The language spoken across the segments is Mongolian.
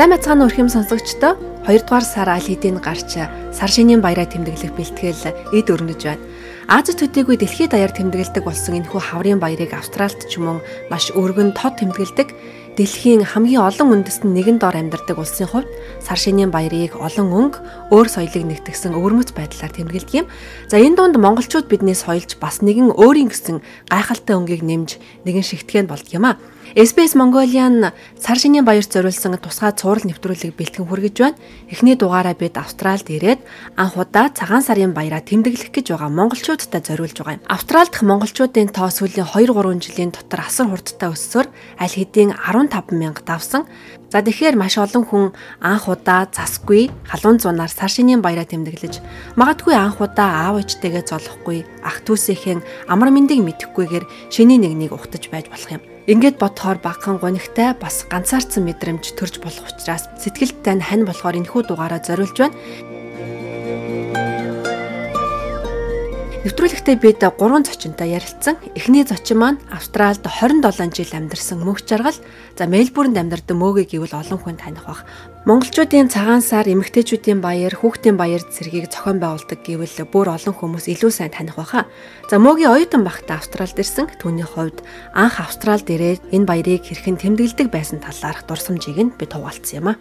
Сайн мэцгааны өрхөм сонсогчдоо 2 дугаар сар аль хэдийн гарч сар шинийн баяраа тэмдэглэх бэлтгэл эд өрнөж байна. Аз төдийгүй дэлхийд даяар тэмдэглэдэг болсон энэхүү хаврын баярыг Австралид ч уу маш өргөн тод тэмдэглэдэг дэлхийн хамгийн олон үндэст нь нэгэн дор амьдардаг улсын хувьд сар шинийн баярыг олон өнгө өөр соёлыг нэгтгэсэн өвөрмөц байдлаар тэмдэглэдэг юм. За энэ дунд монголчууд биднээс соёлж бас нэгэн өөрийн гэсэн гайхалтай өнгийг нэмж нэгэн шигтгэн болд юм а. SBS Mongolian сар шинийн баярт зориулсан тусгай цуврал нэвтрүүлэг бэлтгэн хүргэж байна. Эхний дугаараа бид Австралид ирээд анх удаа цагаан сарын баяраа тэмдэглэх гэж байгаа монголчуудтай зориулж байгаа юм. Австрал дахь монголчуудын тоо сүүлийн 2 3 жилийн дотор асар хурдтай өссөөр аль хэдийн 15 мянга давсан. За тэгэхээр маш олон хүн анх удаа засгүй халуун зунаар сар шинийн баяраа тэмдэглэж магадгүй анх удаа аав ээжтэйгээ золохгүй ах түүсийнхэн амар мэндийг мэдэхгүйгээр шинийн нэгнийг ухтаж байж болох юм. Ингээд бодохоор багхан гонигтай бас ганцаарцсан мэдрэмж төрж болох учраас сэтгэлдээ нь хань болохоор энэхүү дугаараа зориулж байна. Нэвтрүүлэгтээ бид 3 зочинтой ярилцсан. Эхний зочин маань Австралид 27 жил амьдарсан мөнх жаргал. За Мельбурнд амьдардаг мөөгийг гэвэл олон хүн таних бах. Монголчуудын цагаан сар, эмэгтэйчүүдийн баяр, хүүхдийн баяр зэргийг зохион байгуулдаг гэвэл бүр олон хүмүүс илүү сайн таних баха. За мөөгийн оюутан багтаа Австралид ирсэн. Түүний хувьд анх Австралид ирээд энэ баярыг хэрхэн тэмдэглэдэг байсан талаарх дурсамжийг нь би хуваалцсан юм а.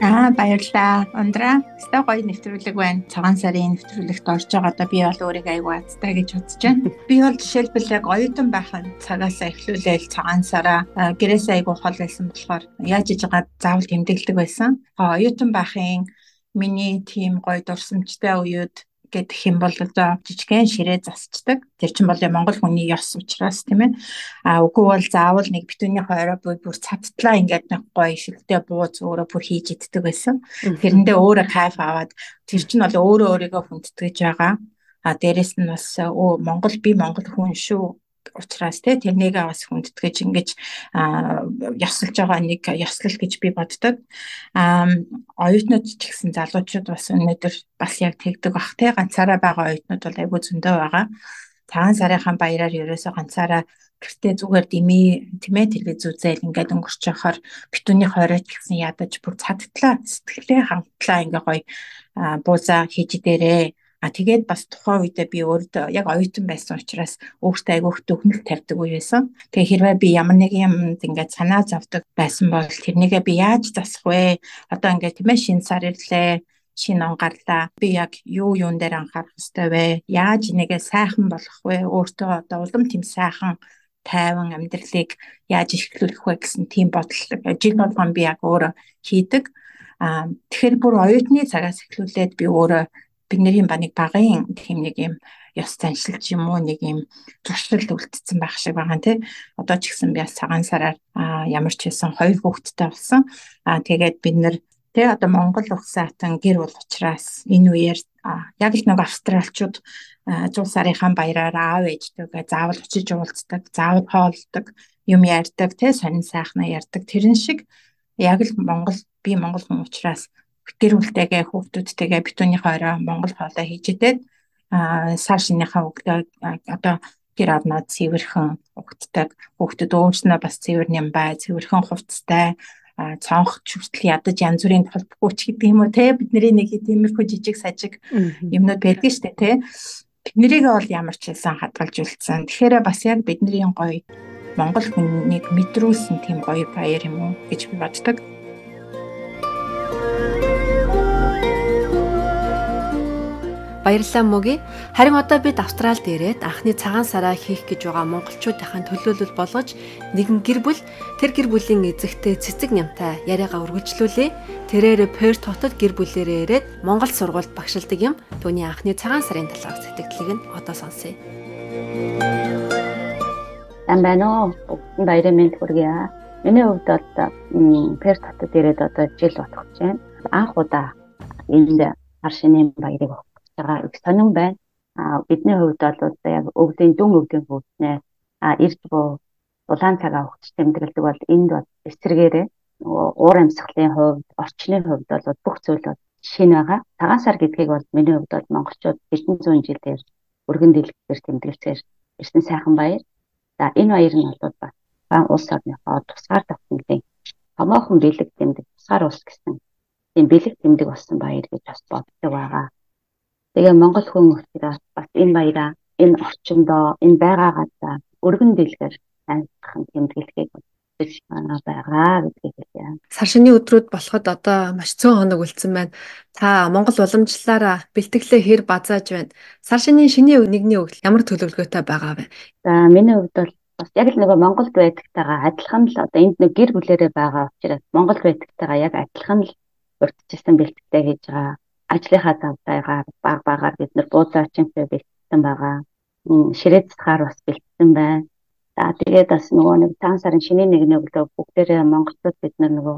Аа баярлалаа. Ундра. Өстой гоё нэвтрүүлэг байна. Цагаан сарын нэвтрүүлэгт орж байгаа одоо би бол өөрийгөө аягүй азтай гэж бодож байна. Би бол жишээлбэл яг оюутан байхад цагаасаа эхлүүлээл цагаан сараа гэрээсээ аягүй хол байсан болохоор яаж иж байгаа заавал тэмдэглэдэг байсан. Оюутан байхын миний тийм гоё дурсамжтай үеуд гэдэг юм бол одоо жижигхэн ширээ засчдаг. Тэр чинь бол Монгол хүний ёс учраас тийм ээ. А үгүй бол заавал нэг битүүний хойроо бүр цадтлаа ингээд нэг гоё шилдэ бууз өөрөө бүр хийж иддэг байсан. Тэрэндээ өөрөө кайф аваад тэр чинь бол өөрөө өөрийгөө хүндэтгэж байгаа. А дээрэс нь бас оо Монгол би Монгол хүн шүү учраас те тэрнийгээ бас хүндэтгэж ингэж ёслож байгаа нэг ёслол гэж би боддог. Оюутнууд ч гэсэн залуучууд бас өнөөдөр бас яг тэгдэг бах те ганцаараа байгаа оюутнууд бол айгүй зөндөө байгаа. Цагаан сарынхаа баяраар ерөөсөө ганцаараа гэртээ зүгээр дими тийм ээ телевиз үзэл ингээд өнгөрч яхаар битүүний хоройч гэсэн ядаж бүр цадтлаа сэтгэлээ хангалтлаа ингээ гоё буузаа хийж дээрээ А тэгээд бас тухайн үедээ би өөртөө яг оюутан байсан учраас өөртөө айгүйх төгнөл тавьдаг үе байсан. Тэгээ хэрвээ би ямар нэг юм ингээд санаа зовдөг байсан бол тэрнийгээ би яаж засах вэ? Одоо ингээд тийм ээ шин сар ирлээ шинэ он гарлаа. Би яг юу юун дээр анхаарах хэрэгтэй вэ? Яаж энийгээ сайхан болгох вэ? Өөртөө одоо улам тийм сайхан тайван амьдралыг яаж ихлүүлэх вэ гэсэн тийм бодол жил болгон би яг өөрөө хийдэг. Аа тэгэхээр бүр оюутны цагаас эхлүүлээд би өөрөө бидний ба нэг багын тийм нэг юм ёс заншил ч юм уу нэг юм туршилт үлдсэн байх шиг байгаа тий. Одоо ч гэсэн би цагаан сараар ямар ч байсан хоёр хүүхэдтэй болсон. Аа тэгээд бид нэр тий одоо Монгол ухсан хатан гэр бол учраас энэ үеэр яг л нэг австралчууд 100 сарынхаа баяраар аав ээжтэйгээ заавал очиж уулздаг, заавал хоолдог, юм ярьдаг, тий сонин сайхнаа ярьдаг. Тэрэн шиг яг л Монгол би Монгол хүн учраас гэр бүлтэйгээ хүүхдүүдтэйгээ битүүний хоороо Монгол хоолой хийж идээд аа сар шинийхаа өгдөө одоо гэр орноод цэвэрхэн өгддөг хүүхдүүд өөрснөө бас цэвэр нэм бай цэвэрхэн хувцастай. Цонх хүртэл ядаж янз бүрийн толбогч гэдэг юм уу те? Бидний нэг тиймэрхүү жижиг сажиг юмнууд байдаг штэ те? Тэднийг бол ямар ч хэлсэн хадгалж үлдсэн. Тэгэхээр бас яг бидний гоё Монгол хүнийг мэдрүүлсэн тийм гоё баяр юм уу гэж би боддог. Баярлалаа мөги. Харин одоо бид Австралид ирээд анхны цагаан сараа хийх гэж байгаа монголчуудынхаа төлөөлөл болгож нэгэн гэр бүл тэр гэр бүлийн эзэгтэй цэцэг нямтай яриагаа үргэлжлүүлээ. Тэрээр Перт хотод гэр бүлээрээ ирээд Монгол сургуульд багшилдаг юм. Түүний анхны цагаан сарын талаарх сэтгэлдлийг нь одоо сонсъё. Ам байна уу? Баярын мэнд хүргье. Миний хувьд одоо Перт хотод ирээд одоо жил болох гэж байна. Анх удаа энд хар шинийн баярыг байгаа их сонирн байна. А бидний хувьд бол яг өвлийн дүн өвлийн хөвснээ а эрт буу улаан цагаа өгч тэмдэглэдэг бол энд бол эсрэгээрээ уур амьсгалын хувьд орчны хувьд бол бүх зүйл бол шинэ байгаа. Цагаан сар гэдгийг бол миний хувьд бол монголчууд эрдэн зуун жилээр өргөн дэлгэр тэмдэглэхээр ирсэн сайхан баяр. За энэ баяр нь бол бас ба улс орныхоо тусгаар давтамжийн томоохон бэлэг тэмдэг тусгаар улс гэсэн тийм бэлэг тэмдэг болсон баяр гэж бас боддог байгаа. Тэгээ Монгол хүн учраас бас энэ баяраа энэ орчиндоо энэ байгаа газар өргөн дэлгэр амьдхан тэмдэглэхийг гэж байгаа гэдгийг хэлье. Сар шинийн өдрүүд болоход одоо маш цөөн хоног үлдсэн байна. Та Монгол уламжлалаараа бэлтгэлээ хэр базааж байна? Сар шинийн шинийн нэгний өгөл ямар төлөвлөгөөтэй байгаа вэ? За миний хувьд бол бас яг л нөгөө Монголд байдагтайгаа адилхан л одоо энд нэг гэр бүлэрээ байгаа учраас Монголд байдагтайгаа яг адилхан л урдчилсан бэлтгэдэг хийж байгаа. Ажлынхаа завтайгаар баг багаар бид нар буудаачинтэй бэлтгэсэн байгаа. Ширээ цэцгаар бас бэлтгэсэн байна За тэгээд бас нөгөө нэг цагаан сарын шинэ нэгний өглөө бүгдээрээ монголчууд бид нөгөө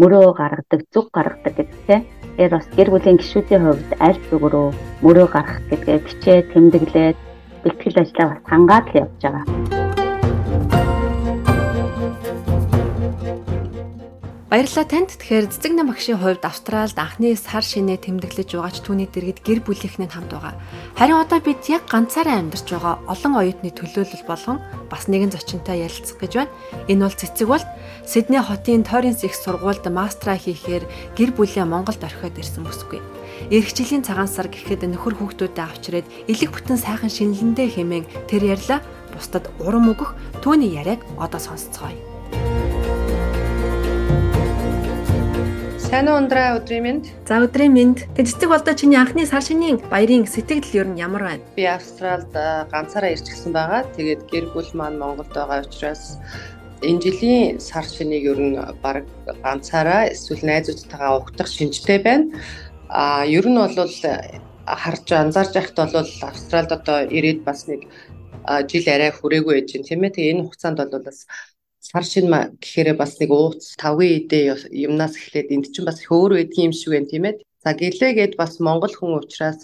мөрөө гаргадаг, зүг гаргадаг гэдэгтэй. Тэгэхээр бас гэр бүлийн гишүүдийн хувьд аль зүгрөө мөрөө гаргах гэдгээ бичээ тэмдэглээд бэлтгэл ажлаа бас хангаад л явж байгаа. Баярлалаа танд. Тэгэхээр цэцэг нам багшийн хувьд Австралид анхны сар шинэ тэмдэглэж байгаач түүний дэргэд гэр бүлийнхний хамт байгаа. Харин одоо бид яг ганцаараа амьдарч байгаа олон оюутны төлөөлөл болгон бас нэгэн зочинтой ярилцах гэж байна. Энэ бол цэцэг бол Сидней хотын Торренс их сургуульд мастера хийхээр гэр бүлээ Монголд орхиод ирсэн бүсгүй. Ирэх жилийн цагаан сар гэхэд нөхөр хүүхдүүдэд авчирээд элэг бүтэн сайхан шинэлэндээ хэмээн тэр ярьла бусдад урам өгөх түүний яриаг одоо сонсцгоё. Сайн уу ундраа өдрийн мэнд. За өдрийн мэнд. Тэг цэцэг болдоо чиний анхны сар шинийн баярын сэтгэл ер нь ямар байна? Би Австралид ганцаараа ирчихсэн байгаа. Тэгээд гэр бүл маань Монголд байгаа учраас энэ жилийн сар шинийг ер нь баг ганцаараа эсвэл найзуудтайгаа угтах шинжтэй байна. А ер нь бол харж анзаарч байхад бол Австралид одоо ирээд бас нэг жил арай хүрээгүй байж байна тийм ээ. Тэгээ энэ хугацаанд бол бас сар шин гэхээр бас нэг ууц тавгийн идэ юмнаас эхлээд энд чинь бас их өөр байдгийн юм шиг байна тийм ээ. За гэлээгээд бас монгол хүн учраас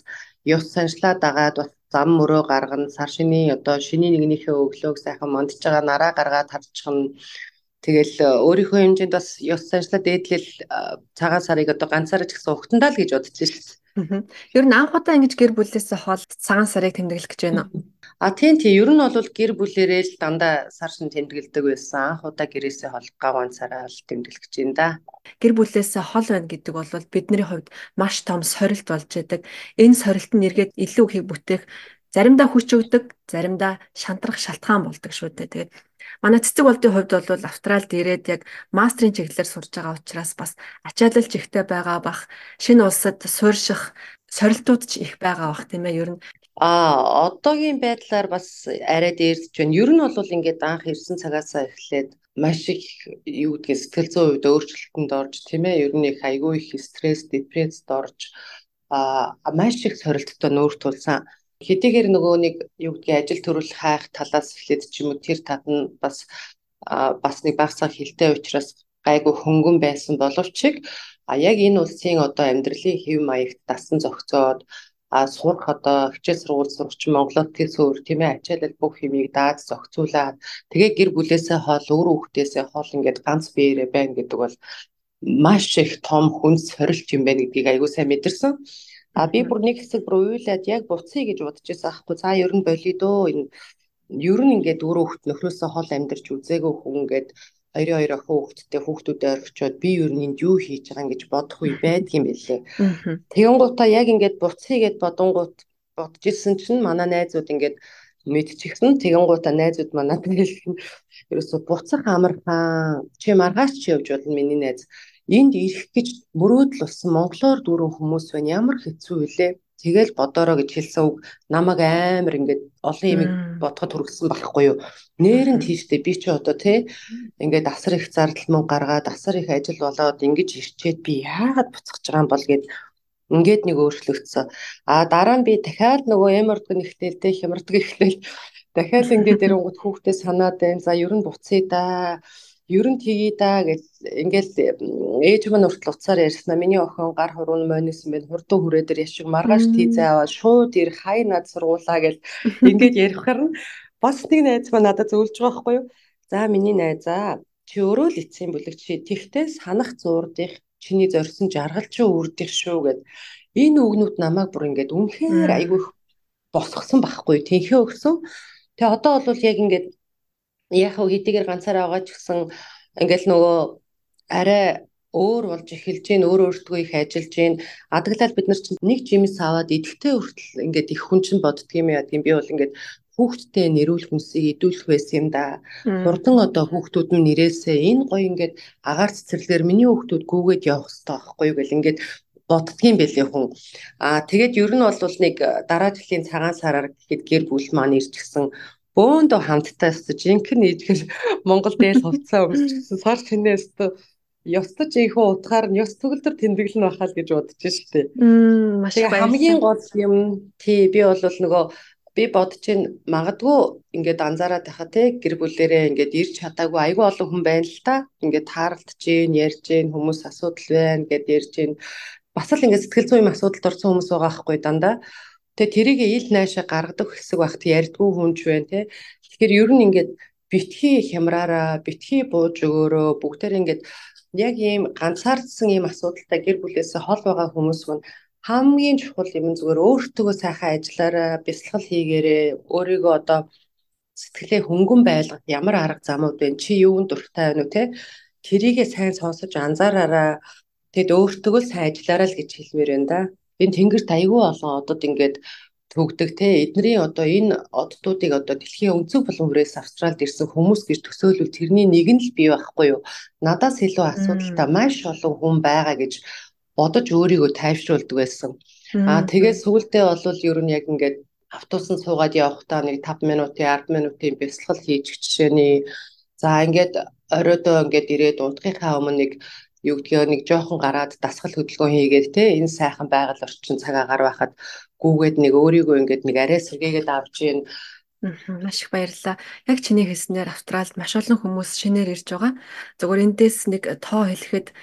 ёс саншлаа дагаад бас зам мөрөө гаргана сар шинийн одоо шинийн нэгнийхээ өглөөг сайхан мондж байгаа нараа гаргаад тарчих нь Тэгэл э, өөрийнхөө хэмжээнд бас ёс саншлаа дээдлэл э, цагаан сарыг одоо ганцаараа ч гэсэн ухтандаа л гэж бодож шээ. Ер нь анх удаа ингэж гэр бүлээс хол цагаан сарыг тэмдэглэх гэж байна уу? А тийм тийм ер нь бол гэр бүлэрээ л дандаа сар шин тэмдэглэдэг байсан. Анх удаа гэрээсээ хол гаван сараа л тэмдэглэх гэж байна да. Гэр бүлээсээ хол байна гэдэг бол бидний хувьд маш том сорилт болж байдаг. Энэ сорилт нь эргээд илүү ихийг бүтээх заримдаа хүч өгдөг, заримдаа шантрах шалтгаан болдог шүү дээ. Тэгээд Манай цэцэг болдын хувьд бол Австралид ирээд яг мастрын чиглэлээр сурж байгаа учраас бас ачаалал жигтэй байгаа бах шинэ улсад суурьших сорилтууд ч их байгаа бах тийм ээ ер нь А одоогийн байдлаар бас арай дээрдэж байна. Ер нь бол ингээд анх ирсэн цагаасаа эхлээд маш их юу гэдгийг сэтгэл зүйн хувьд өөрчлөлтөнд орж тийм ээ. Ер нь их айгүй их стресс, депрессд орж а маш их сорилттой нүүр тулсан хэдийгээр нөгөө нэг юу гэдгийг ажил төрөл хайх талаас эхлээд ч юм уу тэр тат нь бас бас нэг багцаа хилтэй учраас гайгүй хөнгөн байсан боловч а яг энэ улсын одоо амьдралын хэв маягт дасан зохицоод а сурах одоо хичээл сургууль сурч Монголд тэр суур тийм ээ ачаалал бүх хэмийг даад зохицуулаад тэгээ гэр бүлээсээ хол өөр хүүхдээсээ хол ингээд ганц биеэрээ байна гэдэг бол маш их том хүн сорилт юм байна гэдгийг айгүй сайн мэдэрсэн. А би бүр нэг хэсэг бүр уйлаад яг буцъя гэж бодож байсан аахгүй. За ер нь болидоо энэ ер нь ингээд өөрөө хөлт нөхрөөсөө хол амьдарч үзээгүй хүн ингээд хоёрын хоёр охин хүүхэдтэй хүүхдүүдэд орхичоод би ер нь энд юу хийж байгаа юм гэж бодох үе байдаг юм билээ. Тэгэнгуутаа яг ингээд буцъя гэд бодонгууд бодож ирсэн чинь манай найзууд ингээд мэдчихсэн. Тэгэнгуутаа найзууд манад хэлсэн. Ерөөсө буцах амархан чи маргааш чи явж болно миний найз энд ирэх гэж мөрөөдөл болсон монголоор дүүрэн хүмүүс байна. Ямар хэцүү вүлээ. Тэгэл бодороо гэж хэлсэн үг намайг амар ингээд олон юм бодоход хүргэсэн болохгүй юу. Нээр нь тийштэй би чи одоо те ингээд асар их зардал мөн гаргаад асар их ажил болоод ингэж ирчээд би яагаад буцах гэж байгаа юм бол гэд ингээд нэг өөрчлөгдсөн. А дараа нь би дахиад нөгөө эмэрдэг нэгтэл те хямардаг ихлээл дахиад ингээд эрэнгууд хүүхдээ санаад байна. За ер нь буцъя да ер нь тгий да гэж ингээл ээж маань уртл уцаар ярьснаа. Миний охин гар хурууны монисэн байна. Хурдан хүрээ дээр яшиг маргааш тийзээ аваад шууд ир хай над сургуулаа гэж ингээд ярихаар нь бас нэг найз маань надад зөвлөж байгаа байхгүй юу? За миний найзаа чи өөрөө л эцсийн бүлэг чи тэгтээ санах зуурдих чиний зорьсон жаргал чи үрдих шүү гэд. Энэ үгнүүд намайг бүр ингээд үнэхээр айгүй босгосон байхгүй тэнхээ өгсөн. Тэгээ одоо бол яг ингээд яг хэдийгээр ганцаараа байгаа ч гэсэн ингээл нөгөө арай өөр болж эхэлж гин өөр өөртөө их ажиллаж гин адаглал бид нар чинь нэг жимс аваад идэхтэй хүртэл ингээд их хүн чинь боддөг юм яа гэм би бол ингээд хүүхдтэй нэрүүл хүнсийг идүүлэх байсан юм да. Хурдан одоо хүүхдүүд нь нэрээсээ энэ гоё ингээд агаар цэцэрлэгээр миний хүүхдүүд гүгээд явах хэрэгтэй байхгүй юу гэл ингээд боддгийм байлээ хүн. Аа тэгээд ер нь бол нэг дараа жилийн цагаан сараар гэхэд гэр бүл маань ирчихсэн бөөндөө хамттай өстө жинхэнэ идгэл Монгол дээл хувцаа өмсчихсэн сар чинээс ёстож ийхүү утгаар нь ёс төгөлдөр тэмдэглэн байхаа л гэж бодож штеп. Маш их хамгийн гол юм тий би бол нөгөө би бодож чинь магадгүй ингээд анзаараад байхаа те гэр бүлэрээ ингээд ирж чадаагүй айгүй олон хүн байна л та. Ингээд тааралдж гин, ярьж гин, хүмүүс асуудал байна гэд ярьж гин. Бас л ингээд сэтгэл зүйн асуудалд орсон хүмүүс байгаа байхгүй дандаа. Тэгээ тэрийг ил найшаа гаргадаг хэсэг багт ярьдгүй хүнж байна те. Тэгэхээр ер нь ингээд битгий хямраараа, битгий бууж өгөөрөө бүгдээр ингээд яг ийм ганцаардсан ийм асуудалтай гэр бүлээсээ хол байгаа хүмүүс мань хамгийн чухал юм зүгээр өөртөө сайхан ажиллаараа бясалгал хийгээрээ өөрийгөө одоо сэтгэлээ хөнгөн байлгах ямар арга замууд вэ чи юунд дуртай байна уу те тэрийгээ сайн сонсож анзаараараа тэгэд өөртөө л сайн ажиллаараа л гэж хэлмээр байна да энэ тэнгэрт айгүй олон одод ингээд төгдөг те. Эдний одоо энэ оддуудыг одоо дэлхийн өнцөг булан бүрээс австралид ирсэн хүмүүс гэж төсөөлвөл тэрний нэг нь л бий байхгүй юу? Надаас илүү асуудалтай маш олон хүн байгаа гэж бодож өөрийгөө тайвшруулдаг байсан. Аа тэгээд сүулдэ бол ер нь яг ингээд автобусанд суугаад явахдаа нэг 5 минутын 10 минутын бясалгал хийж жишээний за ингээд оройдоо ингээд ирээд унтахынхаа өмнө нэг юу гэдгийг нэг жоохон гараад дасгал хөдөлгөөн хийгээд те энэ сайхан байгаль орчин цагаагаар байхад гүүгээд нэг өөрийгөө ингээд нэг арай сэргээгээд авч ийн Маш их баярлалаа. Яг чиний хэлснээр Австралид маш олон хүмүүс шинээр ирж байгаа. Зөвхөн эндээс нэг тоо хэлэхэд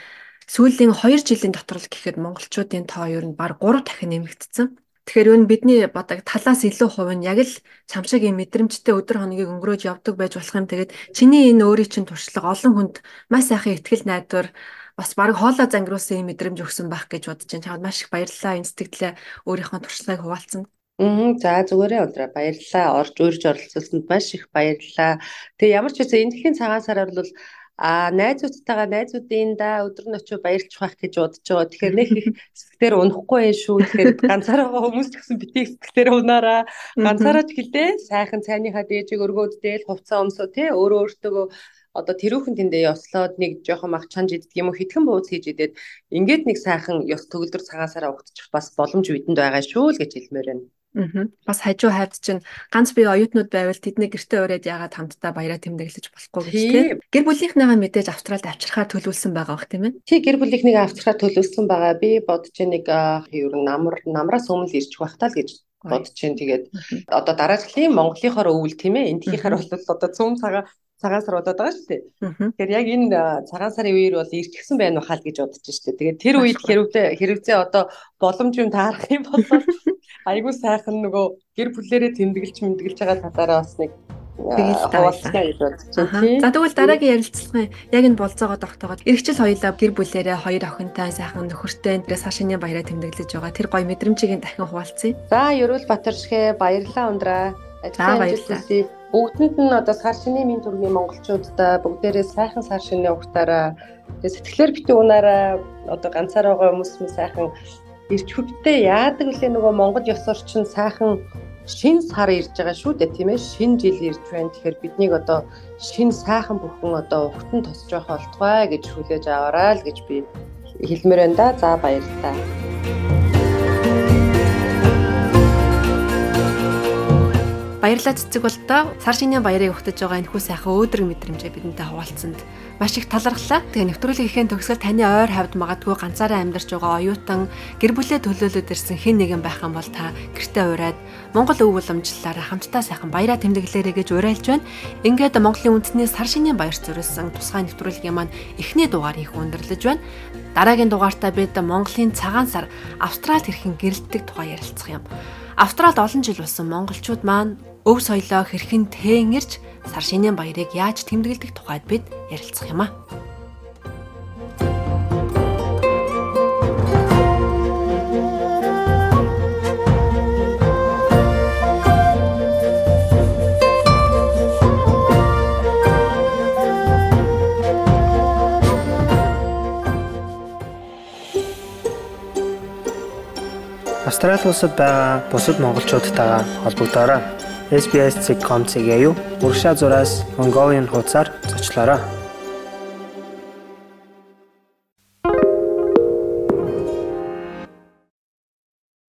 сүүлийн 2 жилийн дотор л гэхэд монголчуудын тоо ер нь баг 3 дахин нэмэгдсэн. Тэгэхээр юу бидний бодог талаас илүү хувь нь яг л чамшиг юм мэдрэмжтэй өдөр хоногийг өнгөрөөж явдаг байж болох юм. Тэгээд чиний энэ өөрийн чинь туршлага олон хүнд маш сайхан ихтгэл найдвар бас баг хоолой зангируулсан юм мэдрэмж өгсөн байх гэж бодож байна. Чамд маш их баярлалаа. Энэ сэтгэлээ өөрийнхөө туршлагыг хуваалцсан. Мм за зүгээрээ ундраа баярлалаа. Орж урьж оролцуулсанд маш их баярлалаа. Тэгээ ямар ч үсэн энэ дэлхийн цагаан сараар бол а найзуудтайгаа найзуудын да өдөр нь очив баярлж байх гэж бодож байгаа. Тэгэхээр нэг их сэтгэлээр унахгүй юм шүү. Тэгэхээр ганцаараа хүмүүс гэсэн битгий сэтгэлээр унаараа ганцаараа ч гэлээ сайхан цайныхаа дээжийг өргөөд дээл хувцас өмсөө тий өөрөө өөртөө одоо тэрүүхэн тэндээ явслаад нэг жоохон мах чанж идэх юм уу хитгэн бууз хийж идээд ингээд нэг сайхан ёс төгөлдөр цагаасаараа угтчих бас боломж бидэнд байгаа шүү л гэж хэлмээр байна. Аа. Бас хажуу хайд чинь ганц бие оюутнууд байвал тэдний гэртээ ураад ягаад хамтдаа баяраа тэмдэглэж болохгүй гэж тийм. Гэр бүлийнхнийгаа мэдээж австралид авчрахаар төлөвлөсөн байгаа бох тийм ээ. Тий гэр бүлийнхнийг авчрахаар төлөвлөсөн байгаа. Би бодож нэг ер нь намар намраас өмнө ирчих байх таа л гэж бодож чинь тэгээд одоо дараагийн Монголынхоор өвөл тийм ээ эндхийнхаар бол одоо цөм цагаа цагаан сар удаад байгаа шүү дээ. Тэгэхээр яг энэ цагаан сарын үеэр бол ирчихсэн байх уу хаа гэж бодож шүү дээ. Тэгээд тэр үед хэрвээ хэрэгцээ одоо боломж юм таарах юм бол айгүй сайхан нөгөө гэр бүлэрээ тэмдэглэж мэдгэлж байгаа талаараа бас нэг хуваалцгаа гэж бодож байна. За тэгвэл дараагийн ярилцлагын яг энэ болцоогоо тогтоогоод эрэгчл хоёлаа гэр бүлээрээ хоёр охинтой сайхан нөхөртэй энэ сашины баяраа тэмдэглэж байгаа. Тэр гоё мэдрэмжийг дахин хуваалцъя. За Ерөөл Батаршгэ баярлалаа ундраа. Ажлын амжилт бүгдэнд нь одоо сар шинийн минь төргийн монголчуудаа бүгдээрээ сайхан сар шинийн уртаараа тэгээ сэтгэлээр битүү унаараа одоо ганцаар байгаа хүмүүс нь сайхан ирч хүчтэй яадаг үлээ нөгөө монгол ёс орчин сайхан шин сар ирж байгаа шүү дээ тийм ээ. Шин жил ирж байна. Тэгэхээр биднийг одоо шин сайхан бүхэн одоо ухтан тосч байх болтугай гэж хүлээж аваарай л гэж би хэлмээр байна да. За баярлалаа Баярлалаа цэцэг болдоо сар шинийн баярыг өгтөж байгаа энэ хүү сайхан өөдрөг мэдрэмжээ бидэнтэй хуваалцсанд маш их талархлаа. Тэгээ нэвтрүүлгийнхээ төгсгөл таны ойр хавьд магадгүй ганцаараа амьдарч байгаа оюутан гэр бүлээ төлөөлөд ирсэн хэн нэгэн байх юм бол та гэртээ ураад Монгол өв уламжлалаараа хамтдаа сайхан баяраа тэмдэглээрэй гэж уриалж байна. Ингээд Монголын үндэсний сар шинийн баяр зориулсан тусгай нэвтрүүлгийн маань эхний дугаарыг өндөрлөж байна. Дараагийн дугаартаа бид Монголын цагаан сар Австралид хэрхэн гэрэлтдэг тухай ярилцах юм. Австралид олон жил болсон монголчууд маань өв соёлоо хэрхэн тэнгэрч сар шинийн баярыг яаж тэмдэглэдэг тухайд бид ярилцах юм аа. Австрали улсад байгаа бусад монголчуудтайгаа холбогдоорой. SBS.com.cg-ийг урагшаа зураас Mongolian хуудасаар зочлоорой.